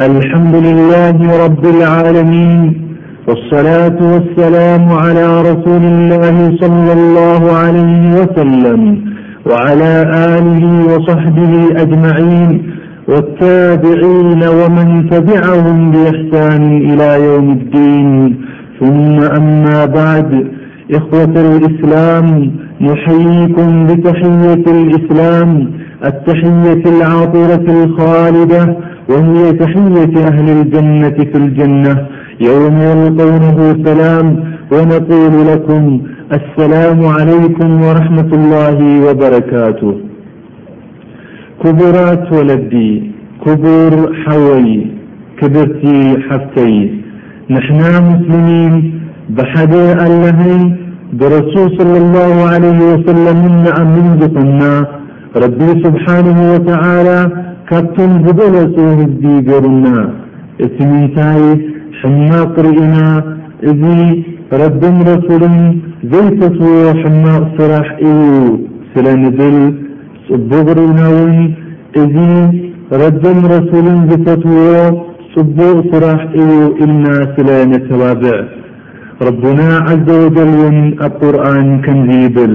الحمد لله رب العالمين والصلاة والسلام على رسول الله صلى الله عليه وسلم وعلى آله وصحبه أجمعين والتابعين ومن تبعهم بإحسان إلى يوم الدين ثم أما بعد إخوة الإسلام نحييكم بتحية الإسلام التحية العاطرة الخالدة وهي تحية أهل الجنة في الجنة يوم يلقونه سلام ونقول لكم السلام عليكم ورحمة الله وبركاته ኩቡራት ወለዲ ኩቡር ሓወይ ክብርቲ ሓፍተይ ንሕና ሙስሊሚን ብሓደ ኣላህን ብረሱል ሰለሏሁ ዓለይሂ ወሰለምን ንኣምን ዝኾንና ረቢ ሱብሓነሁ ወተዓላ ካብቶም ዝበለጹ ህዝቢ ገሩና እቲ ምንታይ ሕማቅ ሪኢና እዚ ረብን ረሱልን ዘይፈትውዎ ሕማቕ ስራሕ እዩ ስለ ንብል ጽቡቕ ርኢና ውን እዚ ረብን ረሱልን ዝፈትውዎ ጽቡቕ ስራሕ እዩ ኢልና ስለ ነተባብዕ። ረቡና ዓዘ ወጀል ውን ኣብ ቁርኣን ከምዚ ይብል።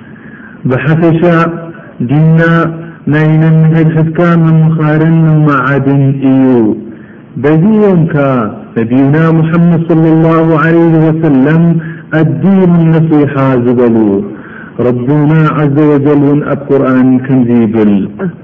بحثشا جنا نايننهدهتكام مخارن معد إيو بنك نبينا محمد صلى الله عليه وسلم الدين النصيحة زبلو ربنا عز وجل ون أبقرآن كنزيبل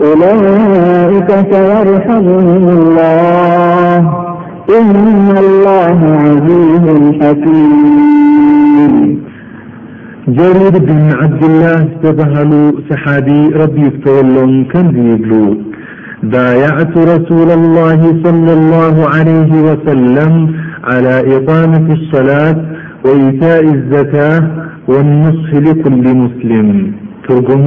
أولئك فيارحمهم الله إن الله عزيز حكيم جرور بن عبدالله سبهل سحادي ربي فتول كم بيبلو بايዕة رسول الله صلى الله عليه وسلم على إطامة الصላة وإኢታاء الዘካاة والنصح لكل مسلም ትرጉሙ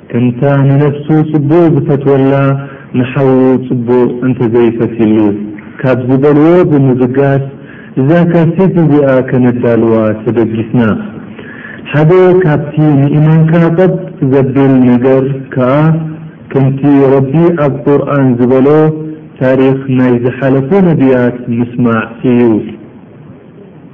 እንታ ንነብሱ ጽቡቅ ዝፈትወላ ንሓዉ ጽቡቅ እንተዘይፈትይሉ ካብ ዝበልዎ ብምብጋስ እዛ ካሴት እዚኣ ከነዳልዋ ተበጊስና። ሓደ ካብቲ ንኢማንካ ቀጥ ዘብል ነገር ከኣ ከምቲ ረቢ ኣብ ቁርኣን ዝበሎ ታሪኽ ናይ ዝሓለፉ ነብያት ምስማዕ እዩ።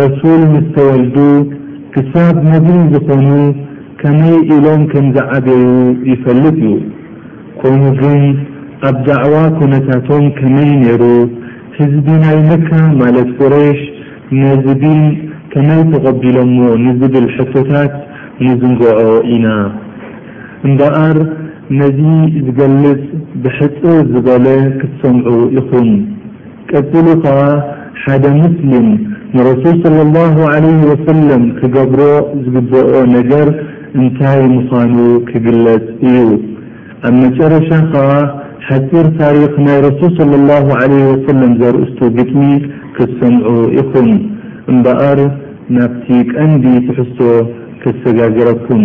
ረሱል ምስ ተወልዱ ክሳብ ነብዪ ዝኾኑ ከመይ ኢሎም ከም ዝዓበዩ ይፈልጥ እዩ። ኮይኑ ግን ኣብ ዳዕዋ ኩነታቶም ከመይ ነይሩ፣ ህዝቢ ናይ መካ ማለት ቁረይሽ ነዚ ዲን ከመይ ተቐቢሎምዎ ንዝብል ሕቶታት ንዝንግዖ ኢና። እምበኣር ነዚ ዝገልጽ ብሕጽር ዝበለ ክትሰምዑ ኢኹም። ቀጺሉ ከኣ ሓደ ሙስሊም ንረሱል ሰለላሁ ዓለይሂ ወሰለም ክገብሮ ዝግበኦ ነገር እንታይ ምዃኑ ክግለጽ እዩ። ኣብ መጨረሻ ከኣ ሓጺር ታሪኽ ናይ ረሱል ሰለላሁ ዓለይሂ ወሰለም ዘርእስቱ ግጥሚ ክትሰምዑ ኢኹም። እምበኣር ናብቲ ቀንዲ ትሕዝቶ ከሰጋግረኩም።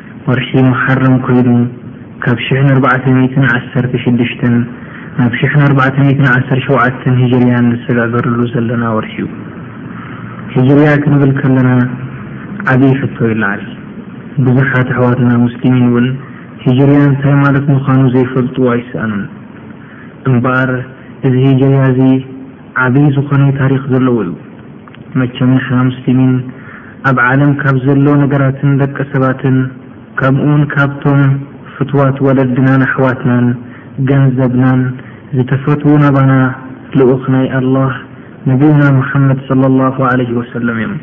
ወርሒ ሙሓረም ኮይኑ ካብ ሽሕን ኣርባዕተ ሚእትን ዓሰርተ ሽዱሽተን ናብ ሽሕን ኣርባዕተ ሚእትን ዓሰርተ ሸውዓተን ሂጅርያ እንሰጋገረሉ ዘለና ወርሒ'ዩ። ሂጅርያ ክንብል ከለና ዓብይ ሕቶ ይለዓል። ብዙሓት ኣሕዋትና ሙስሊሚን ውን ሂጅርያ እንታይ ማለት ምዃኑ ዘይፈልጡ ኣይሰኣኑን። እምበኣር እዚ ሂጅርያ'ዚ ዓብይ ዝኾነ ታሪኽ ዘለዎ'ዩ። መቸም ንሕና ሙስሊሚን ኣብ ዓለም ካብ ዘሎ ነገራትን ደቂ ሰባትን ከምኡውን ካብቶም ፍትዋት ወለድናን ኣሕዋትናን ገንዘብናን ዝተፈትዉ ናባና ልኡኽ ናይ ኣላህ ነብዩና ሙሓመድ ሰለላሁ ዓለይሂ ወሰለም እዮም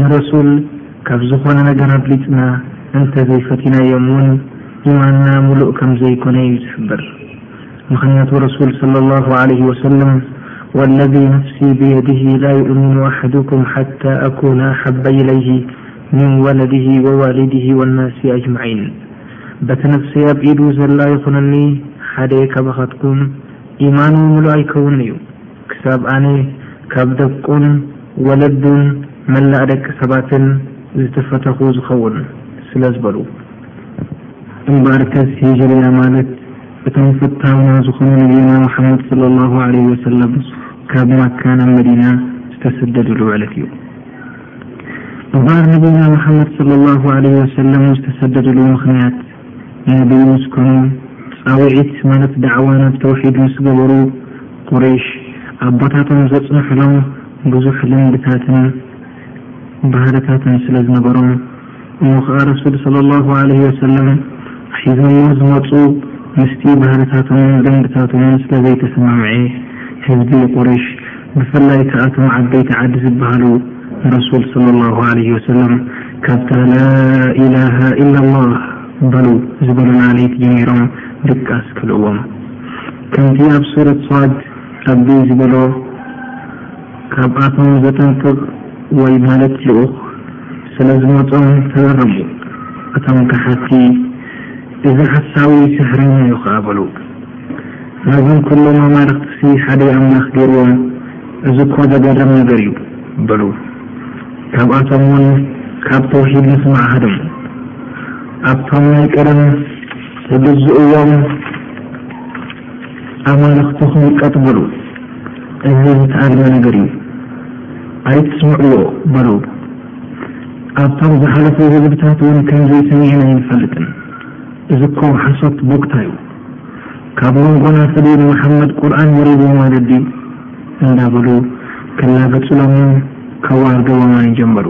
ንረሱል ካብ ዝኾነ ነገር ኣብሊጽና እንተዘይፈቲናዮም ውን ኢማንና ሙሉእ ከምዘይኮነ እዩ ዝሕብር። ምኽንያቱ ረሱል ሰለሏሁ ዓለይሂ ወሰለም ወለዚ ነፍሲ ብየዲሂ ላዩእሚኑ ኣሐዱኩም ሓታ ኣኩነ ኣሐበ ኢለይሂ ሚን ወለዲሂ ወዋሊዲሂ ወናሲ ኣጅመዒን በቲ ነፍሰይ ኣብ ኢዱ ዘላ ይኹነኒ ሓደ ካባኻትኩም ኢማኑ ምሉእ ኣይከውንን እዩ ክሳብ ኣነ ካብ ደቁን ወለዱን መላእ ደቂ ሰባትን ዝተፈተኹ ዝኸውን ስለዝበሉ እምበኣርከስ ሂጅርያ ማለት እቶም ፍትሃውና ዝኾኑ ነብዩና ሙሓመድ ሰለሏሁ ዓለይሂ ወሰለም ካብ ማካ ናብ መዲና ዝተሰደድሉ ዕለት እዩ። እምበኣር ነብዩና ሙሓመድ ሰለሏሁ ዓለይሂ ወሰለም ዝተሰደድሉ ምኽንያት ነብይ ምስ ኮኑ ፃውዒት ማለት ዳዕዋ ናብ ተውሒድ ምስ ገበሩ ቁረይሽ ኣቦታቶም ዘፅንሑሎም ብዙሕ ልምድታትን ባህልታትን ስለዝነበሮም እሞ ከኣ ረሱል ሰለሏሁ ዓለይሂ ወሰለም ሒዞሞ ዝመጹ ምስቲ ባህርታቶምን ልምድታቶምን ስለ ዘይተሰማምዔ ህዝቢ ቁሪሽ ብፍላይ ከኣ እቶም ዓበይቲ ዓዲ ዝበሃሉ ንረሱል ሰለሏሁ ዓለይሂ ወሰለም ካብታ ላኢላሃ ኢላሏህ በሉ ዝበሉላ ለይቲ ጀሚሮም ድቃስ ከልእዎም ከምቲ ኣብ ሱረት ሷድ ረቢ ዝበሎ ካብኣቶም ዘጠንቅቕ ወይ ማለት ልኡኽ ስለ ዝመጾም ተዘረቡ። እቶም ከሓድቲ፣ እዚ ሓሳዊ ስሕረኛ'ዩ ኸኣ በሉ። ነዞም ኵሎም ኣማልኽቲሲ ሓደ ኣምላኽ ገይርዎም፣ እዚ'ኮ ዘገርም ነገር'ዩ በሉ። ካብኣቶም'ውን ካብ ተውሒድ ምስማዕ ሃደሙ። ኣብቶም ናይ ቀደም ዝግዝእዎም፣ ኣማልኽትኹም ቀጥ በሉ፣ እዚ ዝተኣልመ ነገር እዩ፣ ኣይትስምዕዎ በሉ። ኣብቶም ዝሓለፉ ህዝብታት እውን ከምዚ ሰሚዕና ኣይንፈልጥን፣ እዚ እኮ ሓሶት ቡግታ እዩ፣ ካብ መንጎና ፍልዩ ንመሓመድ ቁርኣን ወሪድዎ ማለት ድዩ? እንዳበሉ ከላግጹሎምን ከዋርድዎምን ጀመሩ።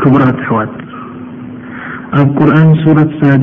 ክቡራት ኣሕዋት፣ ኣብ ቁርኣን ሱረት ሳድ፣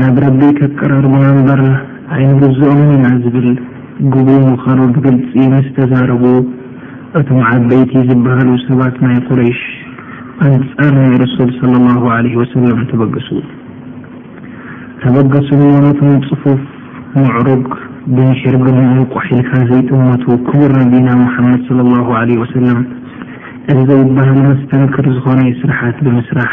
ናብ ረቢ ከቀራርቡና እምበር ኣይንግዝኦምን ኢና ዝብል ግጉይ ምዃኑ ብግልጺ ምስ ተዛረቡ፣ እቶም ዓበይቲ ዝበሃሉ ሰባት ናይ ቁረይሽ ኣንጻር ናይ ረሱል ሰለላሁ ዓለይሂ ወሰለም ተበገሱ። ተበገሱ እሞ ነቶም ጽፉፍ፣ ምዕሩግ፣ ብምሒር ግርምኦም ቋሕ ኢልካ ዘይጥመቱ ክቡር ነቢና ሙሓመድ ሰለላሁ ዓለይሂ ወሰለም እዚ ዘይበሃል መስተንክር ዝኾነ ስርሓት ብምስራሕ፣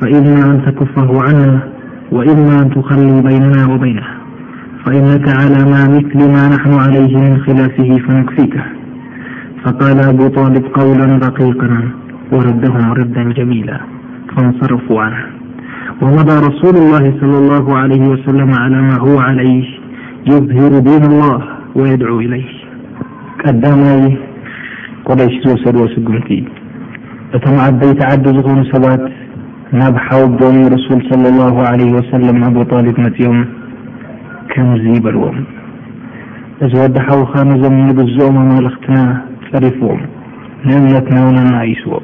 فإما أن تكفه عنا وإما أن تخلي بيننا وبينها فإنك على ما مثل ما نحن عليه من خلافه فنكفيكه فقال أبو طالب قولا دقيقا وردهم ردا جميلا فانصرفوا عنها ومضى رسول الله صلى الله عليه وسلم على ما هو عليه ይሩ ን ላ ወየድዑ ኢለይ ቀዳማይ ቆረሽ ዝወሰድዎ ስጉምቲ እዩ። እቶም ዓበይቲ ዓዲ ዝኾኑ ሰባት ናብ ሓወቦም ረሱል ሰለላሁ ዓለይሂ ወሰለም ኣቡ ጣሊብ መፂኦም ከምዚ በልዎም፣ እዚ ወዲ ሓውኻ ነዞም ንግዝኦም ኣማልኽትና ፀሪፍዎም፣ ንእምነትና እውን ኣናኣኢስዎ፣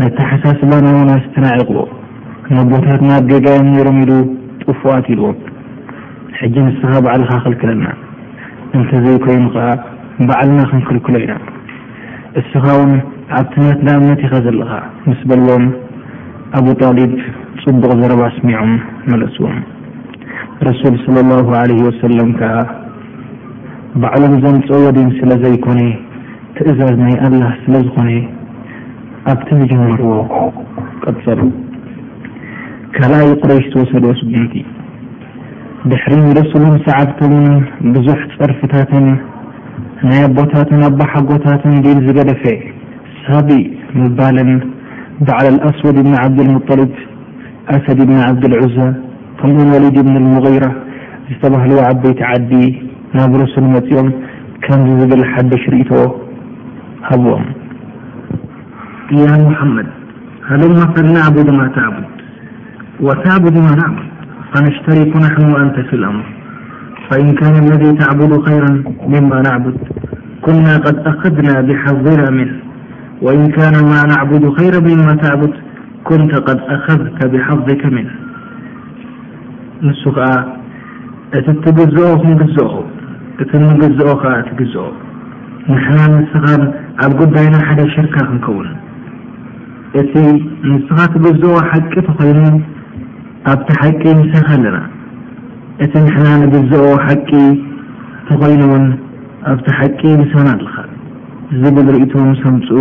ነተሓሳስባና እውን ኣስተናዒቕዎ፣ ነቦታትና ኣብ ጌጋ እዮም ነይሮም ኢሉ ጥፉኣት ኢልዎም። ሕጂ ንስኻ ባዕልኻ ከልክለና፣ እንተዘይኮይኑ ከኣ ባዕልና ክንክልክሎ ኢና፣ እስኻውን ኣብቲ ናትና እምነት ኢኻ ዘለኻ ምስ በልዎም፣ ኣቡ ጣሊብ ጽቡቕ ዘረባ ኣስሚዖም መለስዎም። ረሱል ሰለላሁ ዓለይሂ ወሰለም ከኣ ባዕሎም ዘምጽእዎ ዲን ስለ ዘይኮነ ትእዛዝ ናይ ኣላህ ስለ ዝኾነ ኣብቲ ዝጀመርዎ ቀጸሉ። ካልኣይ ቁረይሽ ዝወሰድዎ ስጉምቲ። ድሕሪ ርሱሉን ሰዓብቶምን ብዙሕ ጸርፍታትን ናይ ኣቦታትን ኣቦሓጎታትን ዲል ዝገደፈ ሳቢ ምባልን ባዕል ኣልኣስወድ ብኒ ዓብዱልሙጠሊብ፣ ኣሰድ ብኒ ዓብዱልዑዛ፣ ከምኡውን ወሊድ ብኒ ኣልሙጊራ ዝተባህልዎ ዓበይቲ ዓዲ ናብ ርሱል መጺኦም ከምዚ ዝብል ሓድሽ ርእይቶ ሃቡዎም። ያ ሙሓመድ ሃሉማ ፈልናዕቡድ ማ ተዕቡድ። ዎም فنشترك نحن أنتف لمر فإن كان الذي تعبد خيرا مما نعبد كنا قد أخذنا بحظ منه وإن كان ما نعبد خيرا مما تعبد كنت قد أخذت بحظك منه نس ن ن ت نن نس قدينا د شرك نون እቲ ንስኻ ትግዝኦ ሓቂ ተኾይኑ ኣብቲ ሓቂ ምሳኻ ኣለና እቲ ንሕና ንግዝኦ ሓቂ ተኾይኑ ውን ኣብቲ ሓቂ ምሳና ኣለኻ ዝብል ርእይቶ ምስ ኣምጽኡ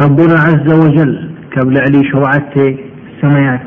ረቡና ዐዘ ወጀል ካብ ልዕሊ ሸውዓተ ሰማያት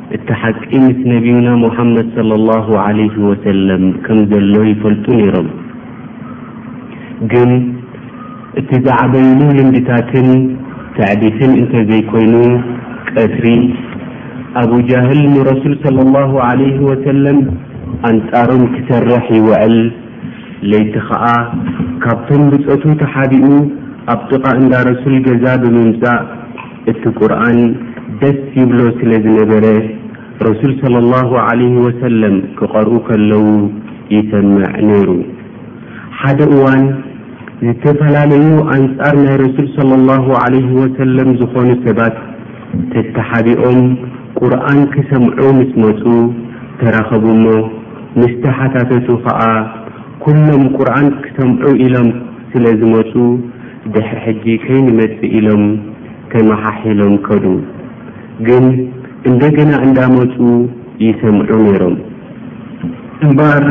እቲ ሓቂ ምስ ነብዩና ሙሓመድ ሰለሏሁ ዓለይሂ ወሰለም ከም ዘሎ ይፈልጡ ነይሮም። ግን እቲ ዝዓበይሉ ልምድታትን ትዕቢትን እንተ ዘይኮይኑ ቀትሪ ኣቡ ጃህል ንረሱል ሰለሏሁ ዓለይሂ ወሰለም ኣንጻሮም ክሰርሕ ይውዕል፣ ለይቲ ኸኣ ካብቶም ብጾቱ ተሓቢኡ ኣብ ጥቓ እንዳ ረሱል ገዛ ብምምጻእ፣ እቲ ቁርኣን ደስ ይብሎ ስለ ዝነበረ ረሱል ሰለላሁ ዓለይሂ ወሰለም ክቐርኡ ከለዉ ይሰምዕ ነይሩ። ሓደ እዋን ዝተፈላለዩ ኣንጻር ናይ ረሱል ሰለላሁ ዓለይሂ ወሰለም ዝኾኑ ሰባት ተተሓቢኦም ቁርኣን ክሰምዑ ምስ መጹ ተራኸቡሞ ምስ ተሓታተቱ ከኣ ኩሎም ቁርኣን ክሰምዑ ኢሎም ስለ ዝመጹ ድሕሪ ሕጂ ከይንመጽእ ኢሎም ተማሓሒሎም ከዱ ግን እንደገና እንዳመጹ ይሰምዑ ነይሮም። እምበኣር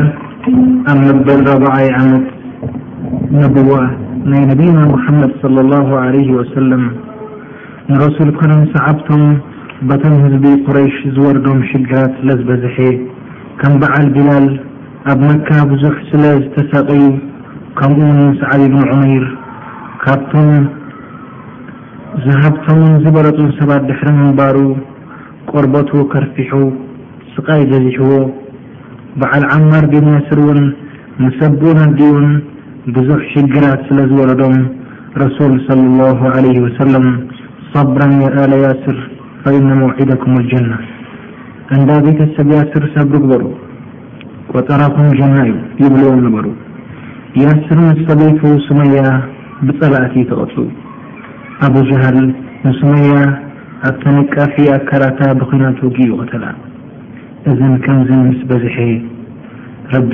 ኣብ መበል ራብዓይ ዓመት ነቡዋ ናይ ነብይና ሙሓመድ ሰለላሁ ዓለይሂ ወሰለም ንረሱልኮነ ሰዓብቶም በቶም ህዝቢ ቁረይሽ ዝወርዶም ሽግራት ስለዝበዝሐ ከም በዓል ቢላል ኣብ መካ ብዙሕ ስለ ዝተሳቐዩ ከምኡውን ሙስዓብ ኢብኑ ዑመይር ካብቶም ዝሃብተሙን ዝበለጹን ሰባት ድሕሪ ምንባሩ ቆርበቱ ከርፊሑ ስቓይ በዚሕዎ። በዓል ዓማር ቢን ያስርውን ምስ ኣቡኡን ኣዲኡን ብዙሕ ሽግራት ስለ ዝወረዶም ረሱል ሰለሏሁ ዓለይሂ ወሰለም ሰብረን ያኣለ ያስር ፈኢነ መውዒደኩሙል ጀና እንዳ ቤተሰብ ያስር ሰብሪ ግበሩ፣ ቆጸራኹም ጀና እዩ ይብልዎም ነበሩ። ያስር ምስ ሰበይቱ ሱመያ ብጸላእቲ ተቐጹ። ኣቡ ጀሃል ንሱመያ ኣብ ተነቃፊ ኣካላታ ብኹናት ወጊኡ ቐተላ። እዝን ከምዝን ምስ በዝሔ ረቢ።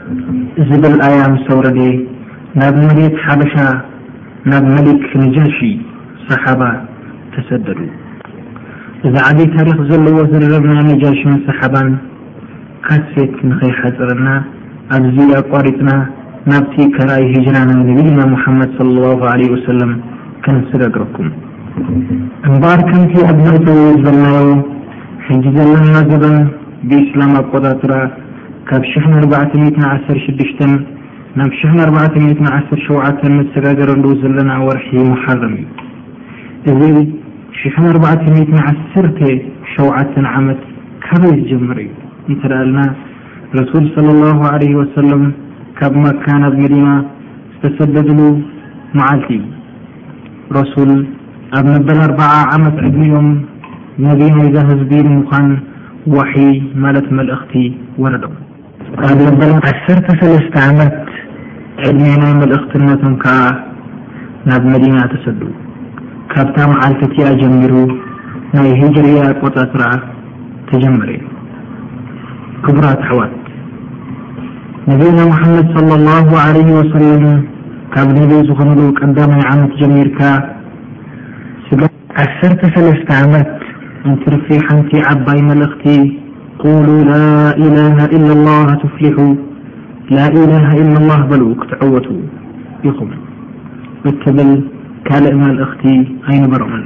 ዝብል ኣያ ምስ ኣውረደ ናብ መሬት ሓበሻ ናብ መሊክ ነጃሺ ሰሓባ ተሰደዱ። እዚ ዓቢ ታሪኽ ዘለዎ ዝርርብ ናይ ነጃሺን ሰሓባን ካሴት ንኸይሓጽረና ኣብዚ ኣቋሪጽና ናብቲ ከራይ ሂጅራ ናይ ነብይና ሙሓመድ ሰለላሁ ዓለይሂ ወሰለም ከነሰጋግረኩም። እምበኣር ከምቲ ኣብ መእተዊ ዝበልናዮ፣ ሕጂ ዘላ ሃገባ ብኢስላም ኣቆጻጽራ ካብ ሽሕን ኣርባዕተ ሚእትን ዓሰርተ ሽዱሽተን ናብ ሽሕን ኣርባዕተ ሚእትን ዓሰርተ ሸውዓተን ንሰጋገረሉ ዘለና ወርሒ ሙሓረም እዩ። እዚ ሽሕን ኣርባዕተ ሚእትን ዓሰርተ ሸውዓተን ዓመት ካበይ ዝጀመረ እዩ እንተ እልና ረሱል ሰለላሁ ዓለይሂ ወሰለም ካብ መካ ናብ መዲና ዝተሰደድሉ መዓልቲ እዩ። ረሱል ኣብ መበል ኣርባዓ ዓመት ዕድሚኦም ነቢ ናይዛ ህዝቢ ንምዃን ዋሕይ ማለት መልእኽቲ ወረዶም። ኣብ መበል ዓሰርተ ሰለስተ ዓመት ዕድሜ ናይ መልእኽትነቶም ከኣ ናብ መዲና ተሰዱ። ካብታ መዓልቲ እቲኣ ጀሚሩ ናይ ሂጅርያ ኣቆጻጽራ ተጀመረ። ክቡራት ኣሕዋት ነብይና ሙሓመድ ሰለላሁ ዓለይሂ ወሰለም፣ ካብ ድህቢ ዝኾነሉ ቀዳማይ ዓመት ጀሚርካ ስለ። ዓሰርተ ሰለስተ ዓመት እንትርፊ ሓንቲ ዓባይ መልእኽቲ ቁሉ ላኢላሃ ኢላላህ ቱፍሊሑ ላኢላሃ ኢላላህ በሉ ክትዕወቱ ኢኹም እትብል ካልእ መልእኽቲ ኣይነበሮምን።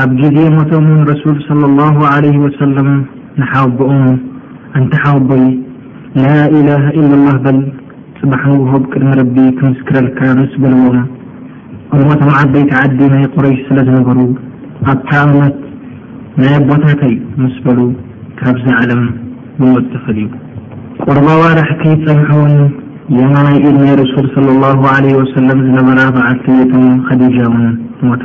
ኣብ ግዜ ሞቶም ውን ረሱል ሰለሏሁ ዓለይሂ ወሰለም ንሓወቦኦም ኣንታ ሓወቦይ ላኢላሀ ኢለሏህ በል ጽባሕ ንግሆ ብቅድሚ ረቢ ክምስክረልካ ምስ በልዎም እሞ እቶም ዓበይቲ ዓዲ ናይ ቁረይሽ ስለ ዝነበሩ ኣብታ እምነት ናይ ኣቦታተይ ምስ በሉ ካብዛ ዓለም ብሞት ተፈልዩ። ቁሩብ ኣዋርሕ ከይጸንሑ ውን የማናይ ኢድ ናይ ረሱል ሰለሏሁ ዓለይሂ ወሰለም ዝነበራ በዓልቲ ቤቶም ኸዲጃ ውን ሞታ።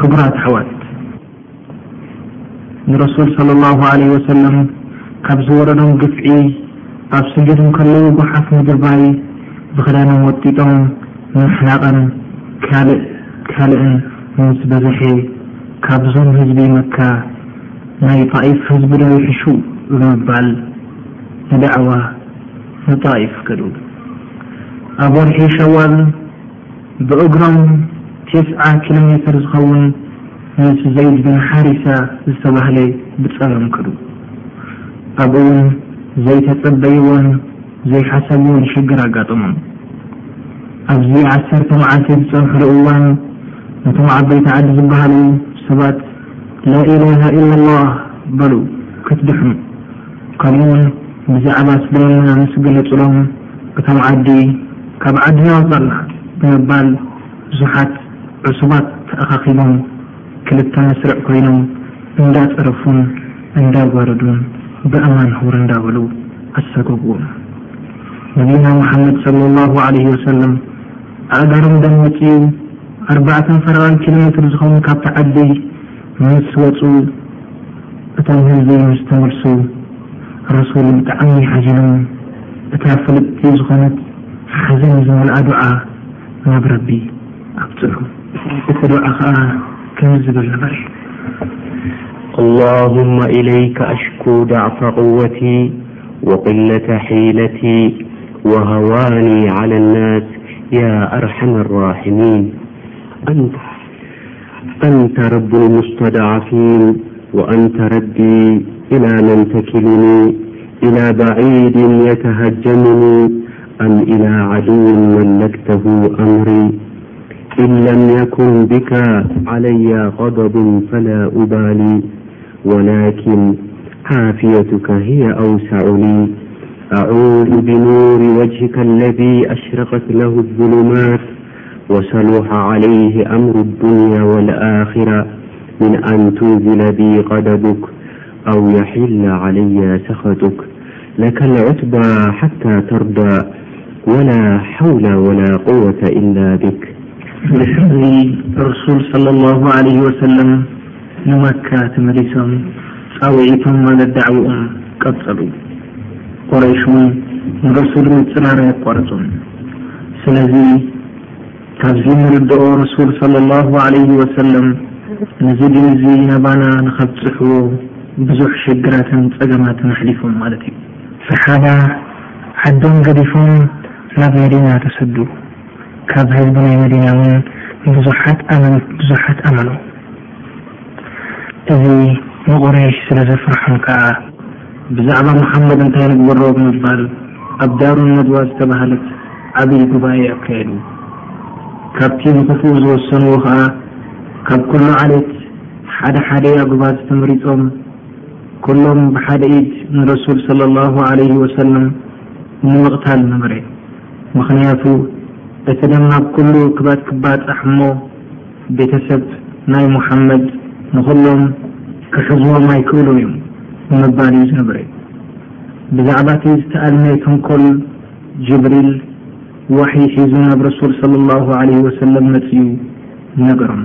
ክቡራት ኣሕዋት ንረሱል صለ ላሁ ለ ወሰለም ካብ ዝወረዶም ግፍዒ ኣብ ስጁድ እንከለዉ ጓሓፍ ምድርባይ ብኽዳኖም ወጢጦም ምሕናቕን ካልእ ካልእን ምስ በዝሐ ካብዞም ህዝቢ መካ ናይ ጣኢፍ ህዝቢ ዶ ይሕሹ ብምባል ንዳዕዋ ንጣኢፍ ከዱ ኣብ ወርሒ ሸዋል ብእግሮም ቴስዓ ኪሎ ሜተር ዝኸውን ምስ ዘይድ ብን ሓሪሳ ዝተባህለ ብጸኖም ከዱ። ኣብኡ'ውን ዘይተጸበይዎን ዘይሓሰብዎን ሽግር ኣጋጠሞም። ኣብዚ ዓሰርተ መዓልቲ ዝጸንሑሉ እዋን ነቶም ዓበይቲ ዓዲ ዝበሃሉ ሰባት ላኢላሃ ኢላላህ በሉ ክትድሕኑ ከምኡ'ውን ብዛዕባ እስልምና ምስ ገለጹሎም እቶም ዓዲ ካብ ዓድና ኣውጻእና ብምባል ብዙሓት ዕሱባት ተኣኻኺቦም ክልተ መስርዕ ኮይኖም እንዳ ጸረፉን እንዳ ጓረዱን ብኣማን ሁር እንዳበሉ ኣሰጎጉዎም። ነብይና ሙሓመድ ሰለሏሁ ዓለይሂ ወሰለም ኣእጋሮም ደም መጽዩ ኣርባዕተን ፈረቓን ኪሎ ሜትር ዝኸውን ካብቲ ዓዲ ምስ ወጹ እቶም ህዝቢ ምስ ተመልሱ ረሱል ብጣዕሚ ሓዚኖም እታ ፍልጥቲ ዝኾነት ሓዘን ዝመልኣ ዱዓ ናብ ረቢ ኣብጽሑ እቲ ዱዓ ከኣ ከምዚ ዝብል ነበረ ኣላሁመ ኢለይከ ኣሽኩ ዳዕፈ ቁወቲ ወቅለተ ሒለቲ ወሃዋኒ ዓለ ናስ ያ ኣርሐመ ራሒሚን ኣንተ أنت رب المصتدعفين وأنت ربي إلى من تكلني إلى بعيد يتهجمني أم إلى عدو ملكته أمري إن لم يكن بك علي غضب فلا أبالي ولكن حافيتك هي أوسع لي أعوذ بنور وجهك الذي أشرقت له الظلمات وصلوح عليه أمر الدنيا والآخرة من أن تنزل بي قدبك أو يحل علي سختك لكالعتبى حتى ترضى ولا حول ولا قوة إلا بك ب رسول صلى الله عليه وسلم ንመካ ተመሊሶም ጻውዒቶም ማለት ዳዕውኦም ቀጸሉ። ቁረይሽ ውን ንረሱል ምጽራር ኣየቋረጹን። ስለዚ ካብዚ ንርድኦ ረሱል ሰለላሁ ዓለይሂ ወሰለም ነዚ ዲን እዚ ናባና ንኸብጽሕዎ ብዙሕ ሽግራትን ጸገማትን ኣሕሊፎም ማለት እዩ። ሰሓባ ዓዶም ገዲፎም ናብ መዲና ተሰዱ። ካብ ህዝቢ ናይ መዲና ውን ብዙሓት ኣመንቲ ብዙሓት ኣመኑ። እዚ ንቑረይሽ ስለ ዘፍርሖም ከኣ። ብዛዕባ ሙሓመድ እንታይ ንግበሮ ብምባል ኣብ ዳሩ ነድዋ ዝተባህለት ዓብይ ጉባኤ ኣካየዱ። ካብቲ ንኹፍኡ ዝወሰንዎ ከኣ ካብ ኩሉ ዓሌት ሓደ ሓደ ኣጉባዝ ተመሪጾም ኩሎም ብሓደ ኢድ ንረሱል ሰለላሁ ዓለይሂ ወሰለም ንምቕታል ነበረ። ምኽንያቱ እቲ ደማ ኩሉ ክባጥ ክባጻሕ እሞ ቤተሰብ ናይ ሙሓመድ ንኹሎም ክሕዝዎም ኣይክእሉን እዮም ብምባል እዩ ዝንብረ። ብዛዕባ እቲ ዝተኣልመ ተንኮል ጅብሪል ዋሕይ ሒዙ ናብ ረሱል ሰለላሁ ዓለይሂ ወሰለም መጺኡ ነገሮም።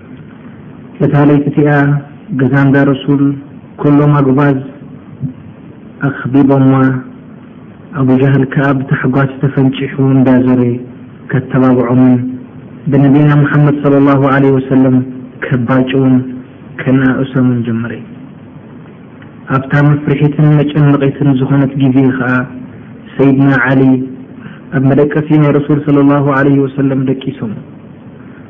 እታ ለይቲ'ቲኣ ገዛ እንዳ ረሱል ኩሎም ኣጉባዝ ኣኽቢቦማ፣ ኣቡጀህል ከኣ ብታሕጓስ ተፈንጪሑ እንዳ ዞረ ከተባብዖምን ብነብይና ሙሓመድ ሰለላሁ ዓለይሂ ወሰለም ከባጭውን ከነኣእሶምን ጀመረ። ኣብታ መፍርሒትን መጨነቒትን ዝኾነት ግዜ ኸኣ ሰይድና ዓሊ ኣብ መደቀሲ ናይ ረሱል ሰለላሁ ዓለይሂ ወሰለም ደቂሶም።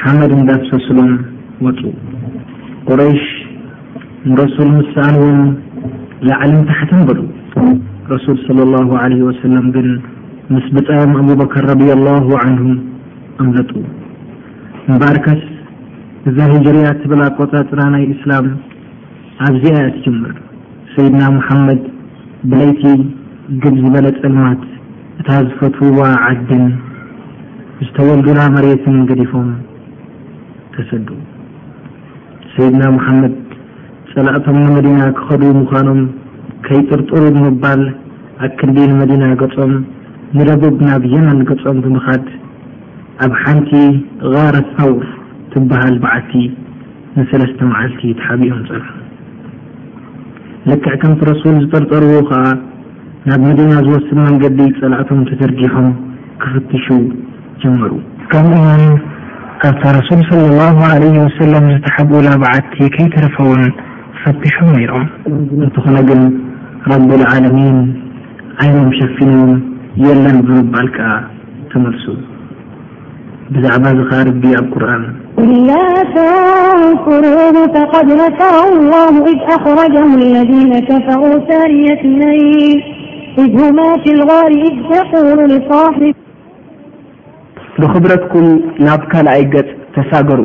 ሓመድ እንዳፍሰስሎም ወጹ። ቁረይሽ ንረሱል ምስ ሰኣልዎም ላዕልን ታሕትን በሉ። ረሱል ሰለላሁ ዓለይሂ ወሰለም ግን ምስ ብጻዮም ኣቡበከር ረዲየላሁ ዓንሁ ኣምለጡ። እምበኣርከስ እዛ ሂጅርያ ትብል ኣቆጻጽራ ናይ እስላም ኣብዚኣ እያ ትጅምር። ሰይድና ሙሓመድ ብለይቲ ግብ ዝበለ ፀልማት እታ ዝፈትውዋ ዓድን ዝተወልዱላ መሬትን ገዲፎም ተሰዱ። ሰይድና ሙሓመድ ፀላእቶም ንመዲና ክኸዱ ምዃኖም ከይጥርጥሩ ብምባል ኣክንዲ ንመዲና ገፆም ንደቡብ ናብ የመን ገፆም ብምኻድ ኣብ ሓንቲ ጋር ሰውር ትበሃል በዓቲ ንሰለስተ መዓልቲ ተሓቢኦም ጸንሑ። ልክዕ ከምቲ ረሱል ዝጠርጠርዎ ከኣ ናብ መዲና ዝወስድ መንገዲ ጸላእቶም ተዘርጊሖም ክፍትሹ ጀመሩ። ከምኡውን ኣብታ ረሱል ሰለላሁ ዓለይሂ ወሰለም ዝተሓብኡላ በዓቲ ከይተረፈውን ፈቲሖም ነይሮም። እንተኾነ ግን ረቡል ዓለሚን ዓይኖም ሸፊንዎም የለን ብምባል ከኣ ተመልሱ። بعب رب قرن لا تنفروه فقد نثر الله إذ أخرجه الذين كفروا ثاني ني اذ هما في الغال ذ تقول لصاحب بخبرت ك نب كلي تجر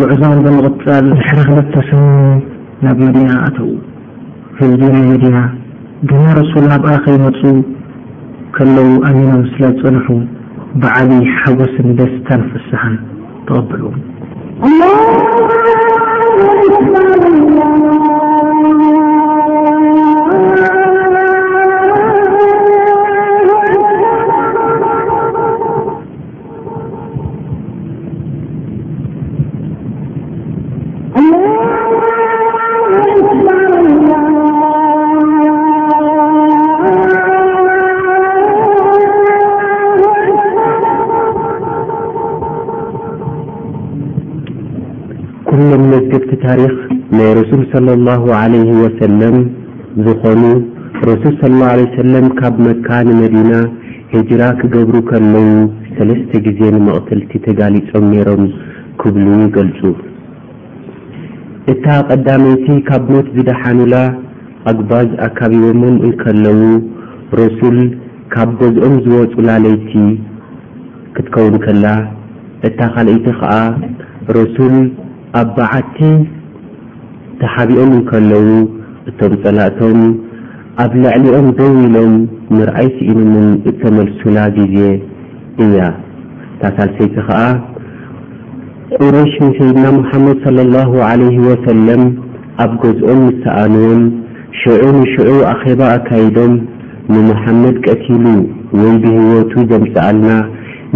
ጉዕዞም ብምቕጻል ድሕሪ ክልተ ሰሙን ናብ መዲና ኣተዉ። ህዝቢ ናይ መዲና ግና ረሱል ናብኣ ከይመጹ ከለዉ ኣሚኖም ስለ ዝጸንሑ ብዓቢ ሓጎስን ደስታን ፍስሓን ተቐበልዎም። ኩሎም መዝገብቲ ታሪኽ ናይ ረሱል ሰለላሁ ዐለይሂ ወሰለም ዝኾኑ ረሱል ሰለላሁ ዐለይሂ ወሰለም ካብ መካ ንመዲና ህጅራ ክገብሩ ከለዉ ሰለስተ ግዜ ንመቕተልቲ ተጋሊጾም ነይሮም ክብሉ ይገልጹ። እታ ቀዳመይቲ ካብ ሞት ዝደሓኑላ ኣግባዝ ኣካቢቦሞም እንከለዉ፣ ረሱል ካብ ገዝኦም ዝወጹላ ለይቲ ክትከውን ከላ፣ እታ ካልኣይቲ ከኣ ረሱል ኣብ በዓቲ ተሓቢኦም እንከለዉ እቶም ጸላእቶም፣ ኣብ ልዕሊኦም ደው ኢሎም ምርኣይ ስኢኖምም እተመልሱላ ግዜ እያ። እታ ሳልሰይቲ ኸኣ፣ ቁረይሽ ንሰይድና ሙሓመድ ሰለላሁ ዓለይሂ ወሰለም ኣብ ገዝኦም ምስ ሰኣንዎም፣ ሽዑ ንሽዑ ኣኼባ ኣካይዶም፣ ንሙሓመድ ቀቲሉ ወይ ብህይወቱ ዘምጽኣልና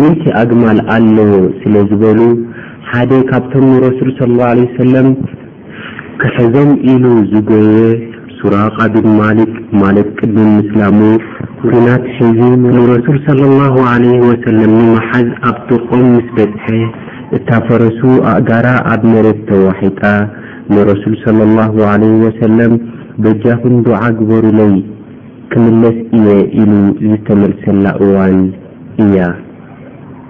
ሚእቲ ኣግማል ኣለዎ ስለ ዝበሉ፣ ሓደ ካብቶም ንረሱል ሰለላሁ ዓለይሂ ወሰለም፣ ክሕዞም ኢሉ ዝጎየ ሱራቃ ቢን ማሊክ ማለት ቅድሚ ምስላሙ ኩናት ሒዙ ንረሱል ሰለላሁ ዓለይሂ ወሰለም ንምሓዝ ኣብ ጥቕኦም ምስ በጽሐ እታ ፈረሱ ኣእጋራ ኣብ መሬት ተዋሒጣ ንረሱል ሰለላሁ ዓለይሂ ወሰለም በጃኹም ዱዓ ግበሩለይ ክምለስ እየ ኢሉ ዝተመልሰላ እዋን እያ።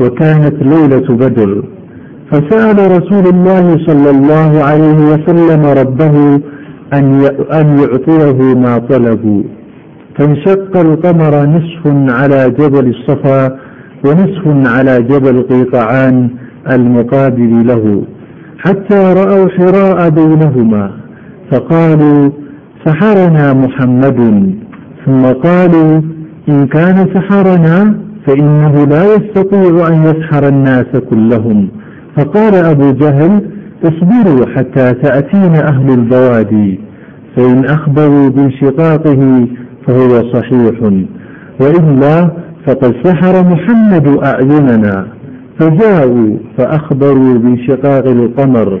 وكانت ليلة بدر فسأل رسول الله صلى الله عليه وسلم - ربه أن يعطيه ما طلبوا فانشق القمر نصف على جبل الصفا ونصف على جبل قيطعان المقابل له حتى رأوا حراء بينهما فقالوا سحرنا محمد ثم قالوا إن كان سحرنا فإنه لا يستطيع أن يسحر الناس كلهم فقال أبو جهل اصبروا حتى تأتينا أهل البوادي فإن أخبروا بانشقاقه فهو صحيح وإلا فقد سحر محمد أعيننا فجاءوا فأخبروا بانشقاق القمر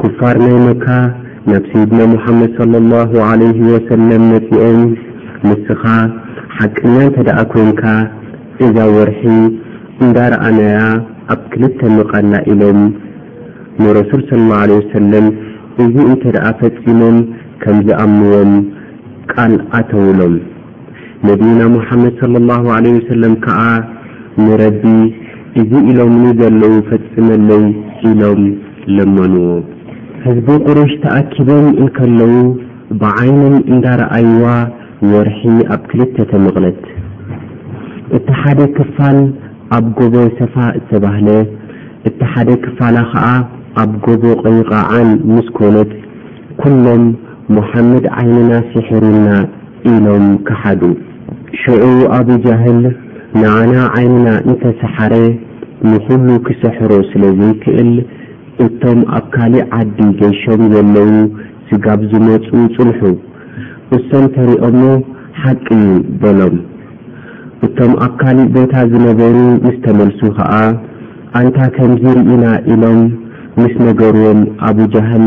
ኩፋር ናይ መካ ናብ ሰይድና ሙሓመድ ሰለሏሁ ዓለይሂ ወሰለም መጺኦም ንስኻ ሓቀኛ እንተደኣ ኮይንካ እዛ ወርሒ እንዳረኣናያ ኣብ ክልተ ምቐላ ኢሎም ንረሱል ሰለሏሁ ዓለይሂ ወሰለም እዚ እንተደኣ ፈጺሞም ከምዝኣምንዎም ቃል ኣተውሎም። ነቢይና ሙሓመድ ሰለሏሁ ዓለይሂ ወሰለም ከኣ ንረቢ እዚ ኢሎምኒ ዘለዉ ፈጽመለይ ኢሎም ለመንዎ። ህዝቢ ቁረይሽ ተኣኪቦም እንከለዉ ብዓይኖም እንዳረኣይዋ ወርሒ ኣብ ክልተ ተመቕለት። እቲ ሓደ ክፋል ኣብ ጎቦ ሰፋ እተባህለ፣ እቲ ሓደ ክፋላ ከኣ ኣብ ጎቦ ቐይቓዓን ምስ ኮነት፣ ኩሎም ሙሓመድ ዓይንና ሲሒሩና! ኢሎም ከሓዱ ሽዑ ኣቡ ጃህል ንዓና ዓይንና እንተ ሰሓረ ንኹሉ ክሰሕሮ ስለ ዘይክእል እቶም ኣብ ካሊእ ዓዲ ገይሾም ዘለዉ ስጋብ ዝመጹ ጽንሑ እሶም ተሪኦሞ ሓቂ ዩ በሎም እቶም ኣብ ካሊእ ቦታ ዝነበሩ ምስ ተመልሱ ከኣ ኣንታ ከምዚ ሪኢና ኢሎም ምስ ነገርዎም ኣቡ ጃህል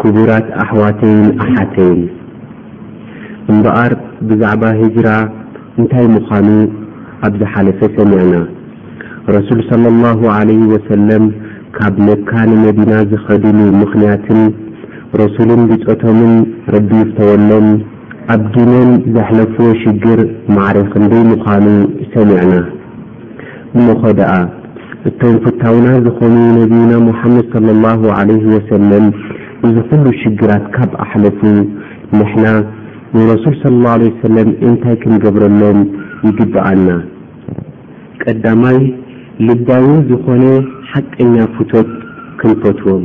ክቡራት ኣሕዋተይን ኣሓተይን እምበኣር ብዛዕባ ሂጅራ እንታይ ምዃኑ ኣብ ዝሓለፈ ሰሚዕና። ረሱል ሰለላሁ ዓለይሂ ወሰለም ካብ መካ ንመዲና ዝኸድሉ ምኽንያትን ረሱልን ብጾቶምን ረቢ ይፍተወሎም ኣብ ዲኖም ዘሕለፍዎ ሽግር ማዕረ ክንደይ ምዃኑ ሰሚዕና። እሞኸ ደኣ እቶም ፍታውና ዝኾኑ ነቢይና ሙሓመድ ሰለላሁ ዓለይሂ ወሰለም እዚ ኹሉ ሽግራት ካብ ኣሕለፉ ንሕና ንረሱል ሰለላሁ ዓለይሂ ወሰለም እንታይ ክንገብረሎም ይግበኣና? ቀዳማይ ልባዊ ዝኾነ ሓቀኛ ፍቶት ክንፈትዎም።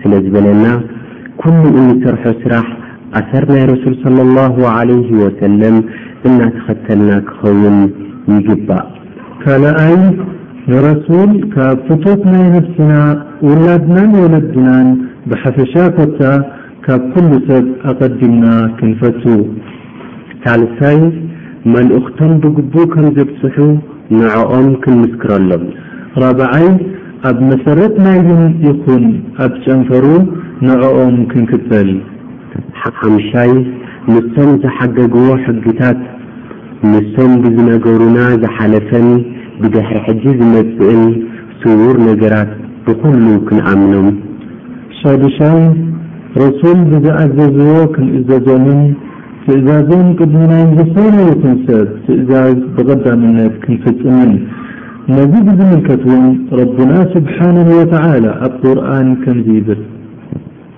ስለ ዝበለና ኩሉ እንሰርሖ ስራሕ ኣሰር ናይ ረሱል ሰለሏሁ ዓለይሂ ወሰለም እናተኸተልና ክኸውን ይግባእ። ካልኣይ ንረሱል ካብ ፍቶት ናይ ነብስና፣ ውላድናን ወለድናን ብሓፈሻ ኮታ ካብ ኩሉ ሰብ ኣቐዲምና ክንፈቱ። ሳልሳይ መልእኽቶም ብግቡእ ከም ዘብጽሑ ንዖኦም ክንምስክረሎም። ራብዓይ ኣብ መሰረት ናይዝን ይኹን ኣብ ጨንፈሩ ንዕኦም ክንክተል። ሓምሻይ፣ ምስቶም ዝሓገግዎ ሕግታት ምስቶም ብዝነገሩና ዝሓለፈን ብድሕሪ ሕጂ ዝመጽእን ስዉር ነገራት ብኹሉ ክንኣምኖም። ሻዱሻይ፣ ረሱል ብዝኣዘዝዎ ክንእዘዞምን ትእዛዞም ቅድሚ ናይ ዝኾነ ይኹን ሰብ ትእዛዝ ብቐዳምነት ክንፍጽምን። ነዚ ብዝምልከት ውን ረቡና ስብሓነሁ ወተዓላ ኣብ ቁርኣን ከምዚ ይብል፣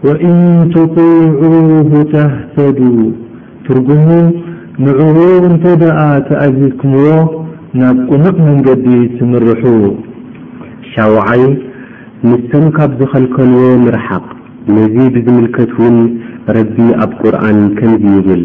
ወኢን ቱጢዑሁ ተህተዱ፣ ትርጉሙ፣ ንዕኡ እንተድኣ ተኣዚዝክምዎ ናብ ቅኑዕ መንገዲ ትምርሑ። ሻውዓይ፣ ንሶም ካብ ዝኸልከልዎ ምርሓቕ፣ ነዚ ብዝምልከት ውን ረቢ ኣብ ቁርኣን ከምዚ ይብል፣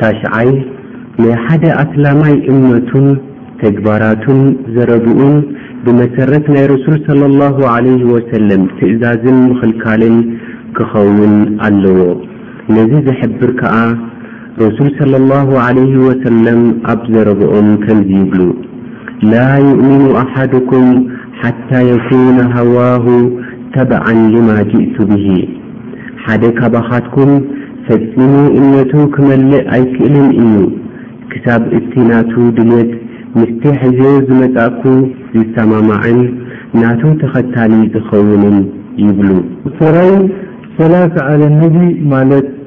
ታሽዓይ፣ ናይ ሓደ ኣስላማይ እምነቱን ተግባራቱን ዘረብኡን ብመሰረት ናይ ረሱል ሰለላሁ ዓለይሂ ወሰለም ትእዛዝን ምኽልካልን ክኸውን ኣለዎ። ነዚ ዝሕብር ከኣ ረሱል ሰለላሁ ዓለይሂ ወሰለም ኣብ ዘረብኦም ከምዚ ይብሉ፣ ላዩእሚኑ ኣሓዱኩም ሓታ የኩነ ሃዋሁ ተብዓን ሊማ ጂእቱ ብሂ፣ ሓደ ካባኻትኩም ፈጺሙ እምነቱ ክመልእ ኣይክእልን እዩ ክሳብ እቲ ናቱ ድልየት ምስቲ ሒዘዮ ዝመጻእኩ ዝሰማማዕን ናቱ ተኸታሊ ዝኸውንን ይብሉ። ሱረይ ሰላሳ ዓለ ነቢ ማለት፣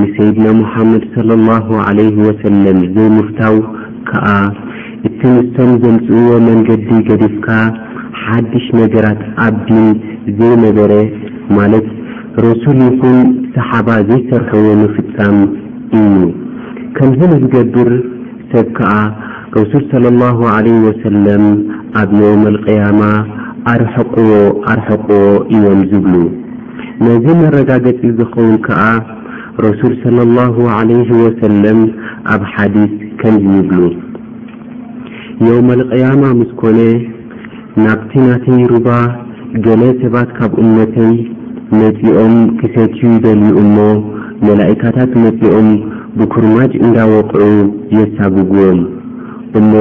ንሰይድና ሙሓመድ ሰለሏሁ ዓለይሂ ወሰለም ዘይምፍታው ከኣ እቲ ንሶም ዘምጽእዎ መንገዲ ገዲፍካ ሓድሽ ነገራት ኣብ ዲን ዘይነበረ ማለት ረሱል ይኹን ሰሓባ ዘይሰርሕዎ ምፍጻም ኢዩ። ከምዚ ንዝገብር ሰብ ከኣ ረሱል ሰለሏሁ ዓለይሂ ወሰለም ኣብ የውመል ቅያማ ኣርሕቅዎ ኣርሕቅዎ ኢዮም ዝብሉ። ነዚ መረጋገጺ ዝኸውን ከኣ ረሱል ሰለላሁ ዓለይሂ ወሰለም ኣብ ሓዲስ ከምዚ ይብሉ፣ የውመልቅያማ ምስ ኮነ ናብቲ ናተይ ሩባ ገለ ሰባት ካብ እመተይ መጺኦም ክሰትዩ ይደልዩ እሞ መላኢካታት መጺኦም ብኩርማጅ እንዳወቕዑ የሳጉጉዎም እሞ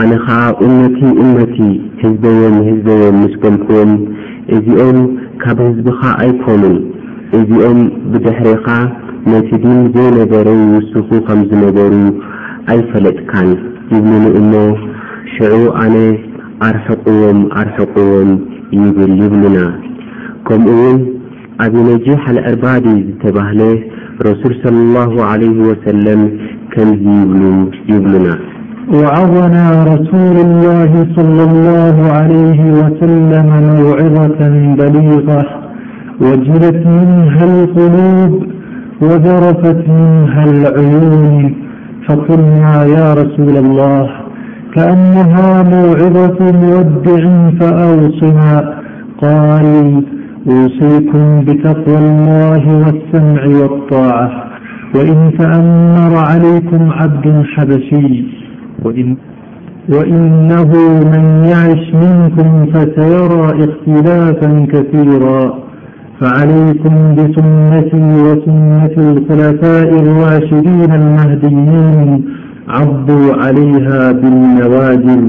ኣነ ከኣ እመቲ እመቲ ህዝበየ ንህዝበየ ምስ በልኩዎም እዚኦም ካብ ህዝብኻ ኣይኮኑን እዚኦም ብድሕሬኻ ነቲ ዲን ዘይነበረ ይውስኹ ከም ዝነበሩ ኣይፈለጥካን ይብሉኒ እሞ ሽዑ ኣነ ኣርሕቅዎም ኣርሕቅዎም ይብል ይብሉና ከምኡ ውን أب نجح لأرباد زتبهل رسول صلى الله عليه وسلم كمزي يل يبلنا وعظنا رسول الله صلى الله عليه وسلم موعظة بليغة وجلت منها القلوب وذرفت منها العيون فقلنا يا رسول الله كأنها موعظة مودع فأوصنا قال وصيكم بتقوى الله والسمع والطاعة وإن تأمر عليكم عبد حبشي وإنه من يعش منكم فسيرى اختلافا كثيرا فعليكم بسنتي وسنة الخلفاء الراشدين المهديين عبوا عليها بالنواجذ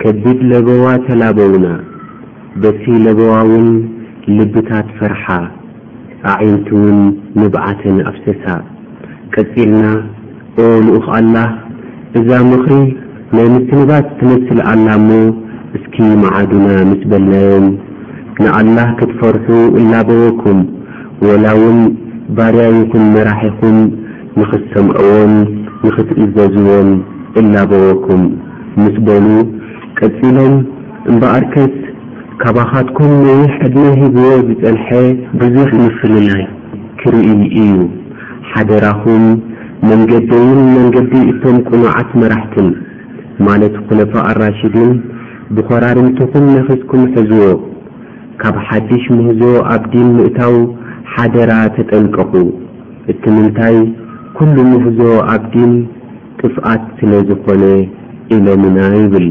ከቢድ ለበዋ ተላበዉና፣ በቲ ለበዋ'ውን ልብታት ፈርሓ፣ ኣዒንቲ'ውን ንብዓተን ኣፍሰሳ። ቀጺልና፣ ኦ ልኡኽ ኣላህ፣ እዛ ምኽሪ ናይ ምስንባት ትመስል ኣላ'ሞ እስኪ መዓዱና ምስ በልናዮም፣ ንኣላህ ክትፈርሑ እላበወኩም፣ ወላ'ውን ባርያ ይኹን መራሒኹም ንኽትሰምዕዎን ንኽትእዘዝዎን እላበወኩም። ምስ በሉ ቀጺሎም እምበኣርከስ ካባኻትኩም ነዊሕ ዕድመ ሂብዎ ዝጸንሐ ብዙሕ ምፍልላይ ክርእይ ኢዩ። ሓደራኹም መንገደይን መንገዲ እቶም ቅኑዓት መራሕትን፣ ማለት ኹለፋእ ኣራሺዲን፣ ብኾራርምትኹም ነኺስኩም ሕዝዎ። ካብ ሓድሽ ምህዞ ኣብ ዲን ምእታው ሓደራ ተጠንቀቑ። እትምንታይ ኩሉ ምህዞ ኣብ ዲን? ጥፍኣት ስለ ዝኾነ ኢሎምና ይብል።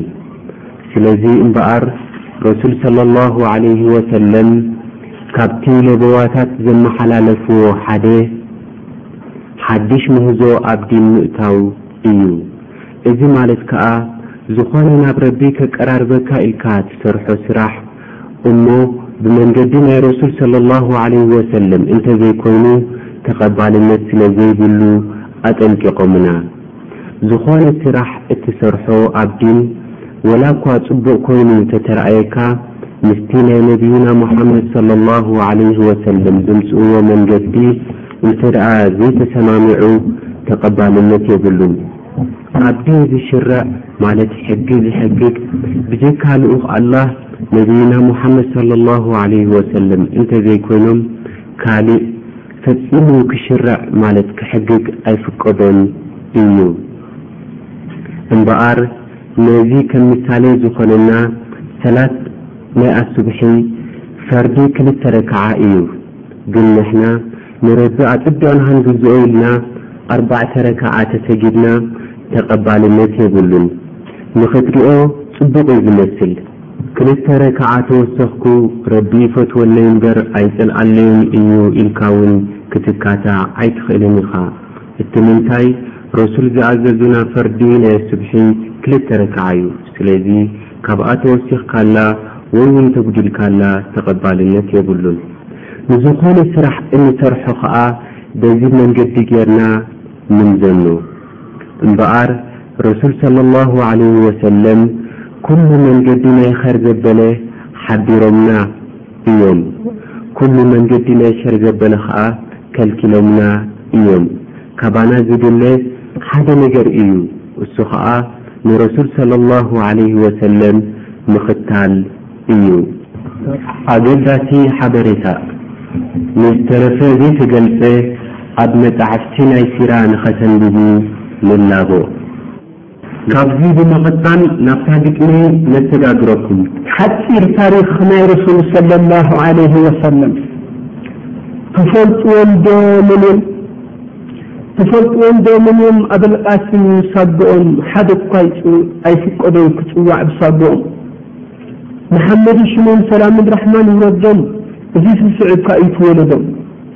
ስለዚ እምበኣር ረሱል ሰለላሁ ዓለይሂ ወሰለም ካብቲ ለበዋታት ዘመሓላለፍዎ ሓደ ሓዲሽ ምህዞ ኣብ ዲን ምእታው እዩ። እዚ ማለት ከኣ ዝኾነ ናብ ረቢ ከቀራርበካ ኢልካ ትሰርሖ ስራሕ፣ እሞ ብመንገዲ ናይ ረሱል ሰለሏሁ ዓለይሂ ወሰለም እንተዘይኮይኑ ተቐባልነት ስለዘይብሉ ኣጠንቂቖምና። ዝኾነ ስራሕ እትሰርሖ ኣብ ዲን ወላኳ ፅቡቕ ኮይኑ ተተርኣየካ ምስቲ ናይ ነቢይና ሙሓመድ ሰለሏሁ ዓለይሂ ወሰለም ዘምፅእዎ መንገዲ እንተድኣ ዘይተሰማምዑ ተቐባልነት የብሉን። ኣብዲ እዚ ሽርዕ ማለት ሕጊ ዝሕግግ ብጀካ ልኡኽ ኣላህ ነብይና ሙሓመድ ሰለሏሁ ዓለይሂ ወሰለም እንተዘይኮይኖም ካሊእ ፈፂሙ ክሽርዕ ማለት ክሕግግ ኣይፍቀዶን እዩ። እምበኣር ነዚ ከም ምሳሌ ዝኾነና ሰላት ናይ ኣሱብሒ ፈርዲ ክልተ ረክዓ እዩ። ግን ንሕና ንረቢ ኣጽቢቕና ክንግዝኦ ኢልና ኣርባዕተ ረካዓ ተሰጊድና ተቀባልነት የብሉን ንክትሪኦ ጽቡቅ እዩ ዝመስል ክልተ ረካዓ ተወሰኽኩ ረቢ ይፈትወለይ እምበር ኣይጸልኣለይን እዩ ኢልካ ውን ክትካታዕ ኣይትኽእልን ኢኻ እቲ ምንታይ ረሱል ዝኣዘዙና ፈርዲ ናይ ሱብሒ ክልተ ረካዓ እዩ ስለዚ ካብኣ ተወሲኽካላ ወይ ውን ተጉዲልካላ ተቐባልነት የብሉን። ንዝኾነ ስራሕ እንሰርሖ ከኣ በዚ መንገዲ ጌርና ንምዘኖ። እምበኣር ረሱል ሰለላሁ ዓለይሂ ወሰለም ኩሉ መንገዲ ናይ ኸር ዘበለ ሓቢሮምና እዮም፣ ኩሉ መንገዲ ናይ ሸር ዘበለ ከኣ ከልኪሎምና እዮም። ካባና ዝድለ ሓደ ነገር እዩ እሱ ኸኣ ንረሱል ሰለሏሁ ዓለይሂ ወሰለም ምኽታል እዩ። ኣገዳሲ ሓበሬታ ንዝተረፈ ዘይተገልጸ ኣብ መጻሕፍቲ ናይ ሲራ ንኸተንብቡ ንላቦ። ካብዚ ብምቕጻል ናብታ ግጥሚ ነሰጋግረኩም። ሓጺር ታሪኽ ናይ ረሱል ሰለላሁ ዓለይሂ ወሰለም ትፈልጥዎም ዶ መን እዮም? ትፈልጥዎም ዶ መን እዮም? ኣበልቃሲም ሳጎኦም ሓደ እኳ ኣይፍቀዶን ክጽዋዕ ብሳጎኦም መሓመድ ሽሞም ሰላምን ራሕማን ይውረዶም እዚ ስስዕብካ እዩ ትወለዶም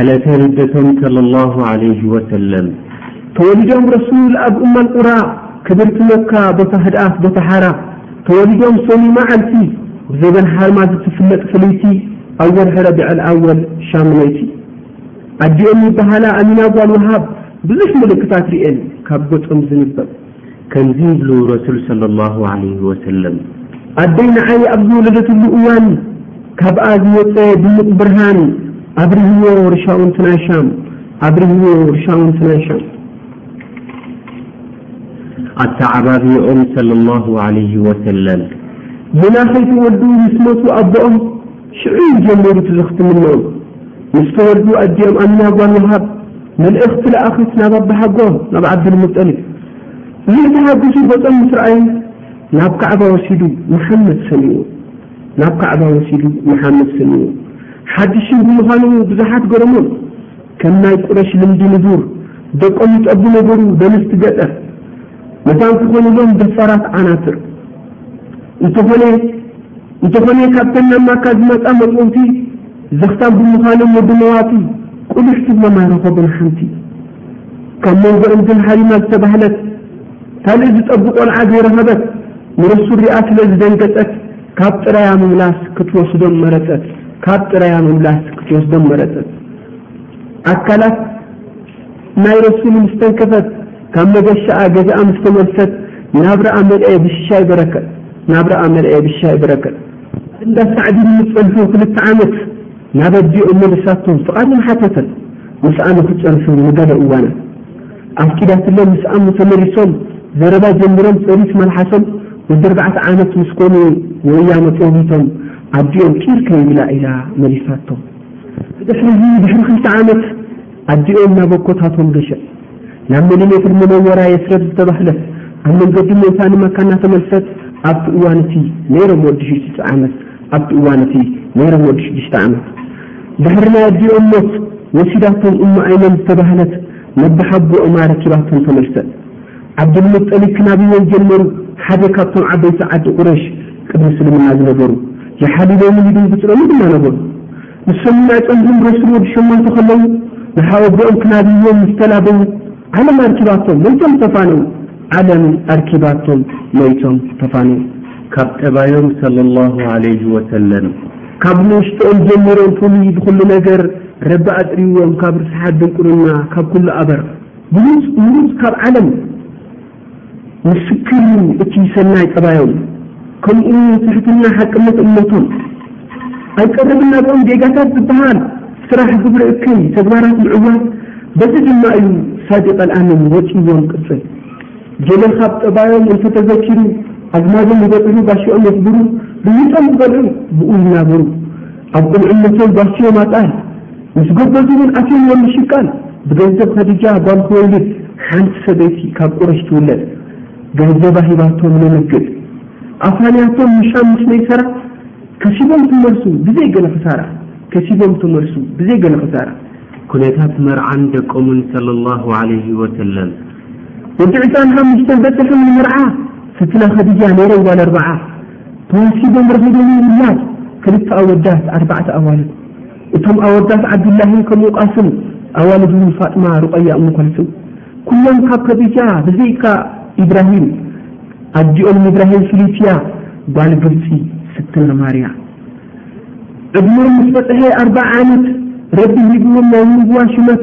ዕለተ ልደቶም ሰለላሁ ዓለይሂ ወሰለም ተወሊዶም ረሱል ኣብ ኡመል ቁራ ክብርቲ መካ ቦታ ህድኣት ቦታ ሓራ ተወሊዶም ሰኑይ መዓልቲ ብዘበን ሓርማዝ እትፍለጥ ፍልይቲ ኣብ ወርሒ ረቢዐል ኣወል ሻምነይቲ ኣዲኦም ይበሃላ ኣሚና ጓል ወሃብ ብዙሕ ምልክታት ሪኤን ካብ ገጾም ዝንበብ ከምዚ ይብሉ ረሱል ሰለሏሁ ዓለይሂ ወሰለም። ኣደይ ንዓይ ኣብ ዝወለደትሉ እዋን ካብኣ ዝወጸ ድሙቕ ብርሃን ኣብሪህዎ ርሻኡ እንትናሻም ኣብሪህዎ ርሻኡ እንትናሻም። ኣተዓባብየኦም ሰለሏሁ ዓለይሂ ወሰለም ገና ከይተወልዱ ምስ ሞቱ ኣቦኦም ሽዑ እዩ ጀሚሩ እቲ ዝኽትምንኦም። ምስ ተወልዱ ኣዲኦም ኣሚና ጓል ወሃብ፣ መልእኽቲ ለኣኹት ናብ ኣባሓጎኦም ናብ ዓብዱልሙጠሊብ። እዚ ተሓጉሱ ገጾም ምስ ረኣዩ ናብ ካዕባ ወሲዱ መሓመድ ሰሚዎ ናብ ካዕባ ወሲዱ መሓመድ ሰሚዎ ሓድሽ ሽም ብምዃኑ ብዙሓት ገረሞም። ከም ናይ ቁረሽ ልምዲ ንዱር ደቆም ይጠቡ ነበሩ ደንስቲ ገጠር። መታን ትኾንሎም ደፋራት ዓናትር እንተኾነ እንተኾነ ካብተን ናብ ማካ ዝመፃ መፅውቲ ዘኽታም ብምዃኖም ወዲ መዋቲ ቁልሕ ትብሎም ኣይረኸቡን ሓንቲ ካብ መንጎኦም ግን ሃሪማ ዝተባህለት ካልእ ዝጠብ ቆልዓ ዘይረኸበት ንረሱ ሪኣ ስለ ዝደንገፀት ካብ ጥራያ ምምላስ ክትወስዶም መረፀት ካብ ጥራያ ምምላስ ክትወስዶም መረፀት ኣካላት ናይ ረሱሉ ምስ ተንከፈት ካብ መገሻኣ ገዛኣ ምስ ተመልሰት ናብራኣ መልኤ ብሽሻይ በረከት ናብራኣ መልኤ ብሽሻይ በረከት። እንዳ ሳዕዲ ምስ ጸንሑ ክልተ ዓመት ናብ ኣዲኦም መሊሳቶም ፍቓድ ውን ሓተተት ምስኣ ንክጸንሑ ንገለ እዋናት ኣፍቂዳትሎም ምስኣም ተመሊሶም ዘረባ ጀሚሮም ጸኒት መልሓሶም ወዲ ኣርባዕተ ዓመት ምስ ኮኑ ወያነ ጦቢቶም ኣዲኦም ቂር ከይብላ ኢላ መሊሳቶም ብድሕሪ እዚ ድሕሪ ክልተ ዓመት ኣዲኦም ናብ ኣቦታቶም ገሸት ናብ መሊሜትር ሙነወራ የስረብ ዝተባህለ ኣብ መንገዱ ሞይታ ንመካ እናተመልሰት ኣብቲ እዋን እቲ ነይሮም ወዲ ሽዱሽተ ዓመት ኣብቲ እዋን እቲ ነይሮም ወዲ ሽዱሽተ ዓመት ድሕሪ ናይ ኣዲኦም ሞት ወሲዳቶም እሞ ኣይመን ዝተባህለት ነባሓጎኦም ኣረኪባቶም ተመልሰት ዓብዱልሙጠሊብ ክናብዮን ጀመሩ ሓደ ካብቶም ዓበይቲ ዓዲ ቁረይሽ ቅድሚ እስልምና ዝነበሩ የሓሊቦምን ይድንግጽሎምን ድማ ነበሩ ንሶም ውን ኣጸንብሩም ረሱል ወድ ሸሞንተ ከለዉ ንሓወቦኦም ክናብይዎም ምስ ተላበዉ ዓለም ኣርኪባቶም መይቶም ተፋነዉ ዓለም ኣርኪባቶም መይቶም ተፋነዉ። ካብ ጠባዮም ሰለሏሁ ዓለይሂ ወሰለም ካብ ንእሽትኦም ጀሚሮም ፍሉይ ብኹሉ ነገር ረቢ ኣጥርይዎም ካብ ርስሓት ድንቁርና ካብ ኩሉ ኣበር ብሉጽ ምሩጽ ካብ ዓለም። ምስክር እቲ ሰናይ ጠባዮም ከምኡ ትሕትና ሓቅነት እምነቶም ኣይቀርብን ናብኦም ጌጋታት ዝበሃል ስራሕ ግብሪ እከይ ተግባራት ምዕዋት በዚ ድማ እዩ ሳዲቅ ኣልኣምን ወፂዎም ቅፅል ገለ ካብ ጠባዮም እንተተዘኪሩ ኣዝማዶም ይበፅሑ ጋሽኦም የኽብሩ ብልጦም ዝበልዑ ብኡ ይናበሩ ኣብ ቁልዕነቶም ጓስዮም ኣጣል ምስ ጎበዙ እውን ኣትዮም እዮም ምሽቃል ብገንዘብ ኸዲጃ ጓል ክወልድ ሓንቲ ሰበይቲ ካብ ቁረሽ ትውለድ ገንዘባ ሂባቶም ነንግድ ኣፋንያቶም ምሻም ምስ መይሰራ ከሲቦም ተመልሱ ብዘይ ገለ ኽሳራ ከሲቦም ተመልሱ ብዘይ ገለ ኽሳራ ኩነታት መርዓን ደቆምን ሰለላሁ ዓለይሂ ወሰለም። ወዲ ዕስራን ሓሙሽተን በጽሖም ንመርዓ ስትና ኸዲጃ ነይረን ጓል ኣርብዓ ተወሲዶም ረኺቦም ውላድ ክልተ ኣወዳት ኣርባዕተ ኣዋልድ እቶም ኣወዳት ዓብዱላሂን ከምኡ ቃስም፣ ኣዋልድውን ፋጥማ፣ ሩቐያ፣ እሙ ከልሱም፣ ኩሎም ካብ ከዲጃ ብዘይካ ኢብራሂም፣ ኣዲኦም ንኢብራሂም ፊሊፒያ ጓል ግብጺ ስትና ማርያ ዕድመኦም ምስ በጽሐ ኣርብዓ ዓመት ረቢ ሂብዎም ናይ ምንጉዋ ሽመት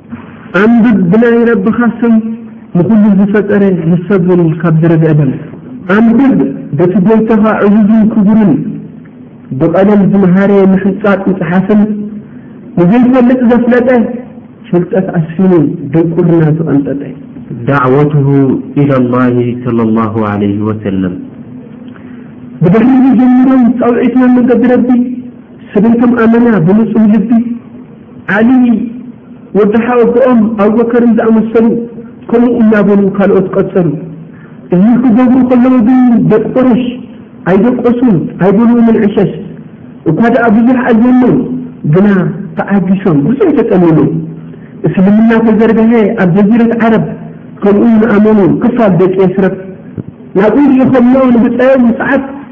ኣንብብ ብናይ ረብኻ ስም ንኹሉ ዝፈጠረ ንሰብን ካብ ዝረግዐ በል። ኣንብብ በቲ ጎይታኻ ዕዙዝን ክቡርን ብቐለም ዝመሃረ ምሕንጻጽ ምጽሓፍን ንዘይፈልጥ ዘፍለጠ ፍልጠት ኣስፊኑ ድንቁርና ዝቐንጠጠ። ዳዕወትሁ ኢለላሂ ሰለላሁ ዓለይሂ ወሰለም ብድሕሪዚ ጀሚሮም ጻውዒት ናብ መንገዲ ረቢ። ሰበይቶም ኣመና ብንጹህ ልቢ ዓሊ ወዲ ሓወቦኦም ኣቡበከርን ዝኣመሰሉ ከምኡ እናበሉ ካልኦት ቀጸሉ። እዚ ክገብሩ ከለዉ ግን ደቂ ቁረሽ ኣይደቀሱን፣ ኣይበልዎምን ዕሸሽ እኳ ደኣ ብዙሕ ኣዘኖም ግና ተዓጊሶም ብዙሕ ተጠምሙ። እስልምና ተዘርገሐ ኣብ ጀዚረት ዓረብ ከምኡውን ኣመኑ ክፋል ደቂ የስረብ ናብኡ ልኢኾምዎ ንብጻዮም ምጽዓት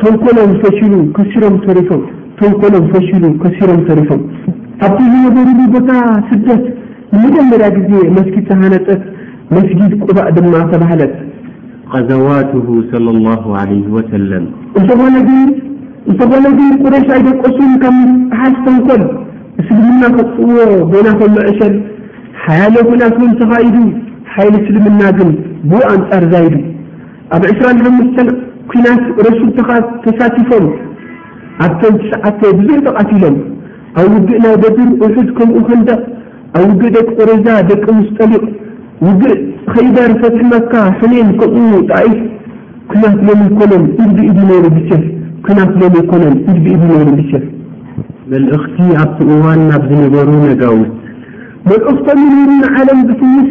ተንኮሎም ፈሺሉ ከሲሮም ተሪፎም ተንኮሎም ፈሺሉ ከሲሮም ተሪፎም ኣብቲ ዝነበሩሉ ቦታ ስደት ንመጀመርያ ግዜ መስጊድ ተሃነጸት መስጊድ ቁባእ ድማ ተባህለት። ቐዘዋቱሁ ሰለላሁ ዓለይሂ ወሰለም። እንተኾነ ግን እንተኾነ ግን ቁረይሽ ኣይደቀሱን ካብ ምፍሓሽ ተንኮል እስልምና ከጥፍእዎ ገና ከሎ ዕሸል ሓያለ ኲናት እውን ተኻይዱ ሓይሊ እስልምና ግን ብኡ ኣንጻር ዛይዱ ኣብ ዕስራን ሓሙሽተን ኩናት ረሱብ ተሳቲፎም ኣብተን ትሽዓተ ብዙሕ ተቃቲሎም ኣብ ውግእ ናይ በድር ኡሑድ ከምኡ ከንደቅ ኣብ ውግእ ደቂ ቁረይዛ ደቂ ሙስጠሊቅ ውግእ ኸይበር ፈትሒ መካ ሕኔን ከምኡ ጣኢፍ ኩናት ሎም ኣይኮነን ኢድ ብኢድ ዩ ነይሩ ብሴፍ ኩናት ሎም ኣይኮነን ኢድ ብኢድ ዩ ነይሩ ብሴፍ መልእኽቲ ኣብቲ እዋን ናብ ዝነበሩ ነጋውስ መልእኽቶም ዩ ነይሩ ንዓለም ዝፍውስ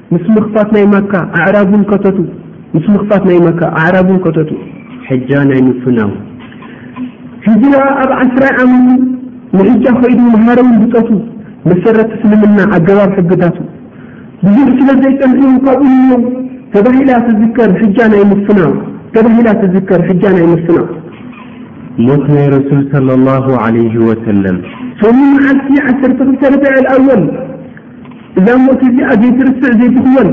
ምስ ምኽፋት ናይ ማካ ኣዕራቡን ከተቱ ምስ ምኽፋት ናይ ማካ ኣዕራቡን ከተቱ ሕጃ ናይ ምፍናው ህጅራ ኣብ ዓስራይ ዓመቱ ንሕጃ ከይዱ መሃረውን ብጠቱ መሰረት እስልምና ኣገባብ ሕግታቱ ብዙሕ ስለ ዘይጸንሑ ካብኡ ንየው ተባሂላ ትዝከር ሕጃ ናይ ምፍናው ተባሂላ ትዝከር ሕጃ ናይ ምፍናው ሞት ናይ ረሱል ሰለላሁ ዓለይሂ ወሰለም ሰሙን መዓልቲ ዓሰርተ ክልተ ርብዕ ኣልኣወል እዛ ሞት እዚኣ ዘይትርስዕ ዘይትኽወል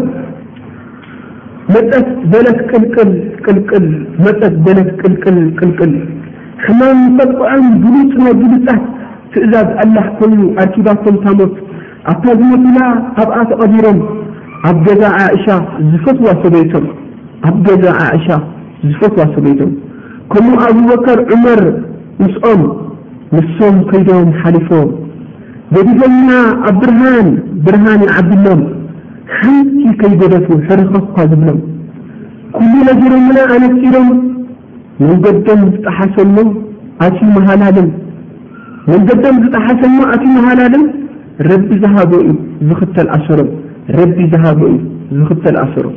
መጸት በለት ቅልቅል ቅልቅል መጸት በለት ቅልቅል ቅልቅል ሕማም ጠጥዖም ብሉጽ ናይ ብሉጻት ትእዛዝ ኣላህ ኮይኑ ኣርኪባቶም ታሞት ኣብታ ዝሞቱላ ኣብኣ ተቐቢሮም ኣብ ገዛ ዓእሻ ዝፈትዋ ሰበይቶም ኣብ ገዛ ዓእሻ ዝፈትዋ ሰበይቶም ከምኡ ኣቡበከር ዑመር ምስኦም ንሶም ከይዶም ሓሊፎም ገዲፈልና ኣብ ብርሃን ብርሃን ይዓብሎም ሓንቲ ከይገደፉ ሕርኸኳ ዝብሎም ኩሉ ነጊሮምና ኣነጺሮም መንገዶም ዝጠሓሰሞ ኣትዩ መሃላልም መንገዶም ዝጠሓሰሞ ኣትዩ መሃላልም ረቢ ዝሃቦ እዩ ዝኽተል ኣሰሮም ረቢ ዝሃቦ እዩ ዝኽተል ኣሰሮም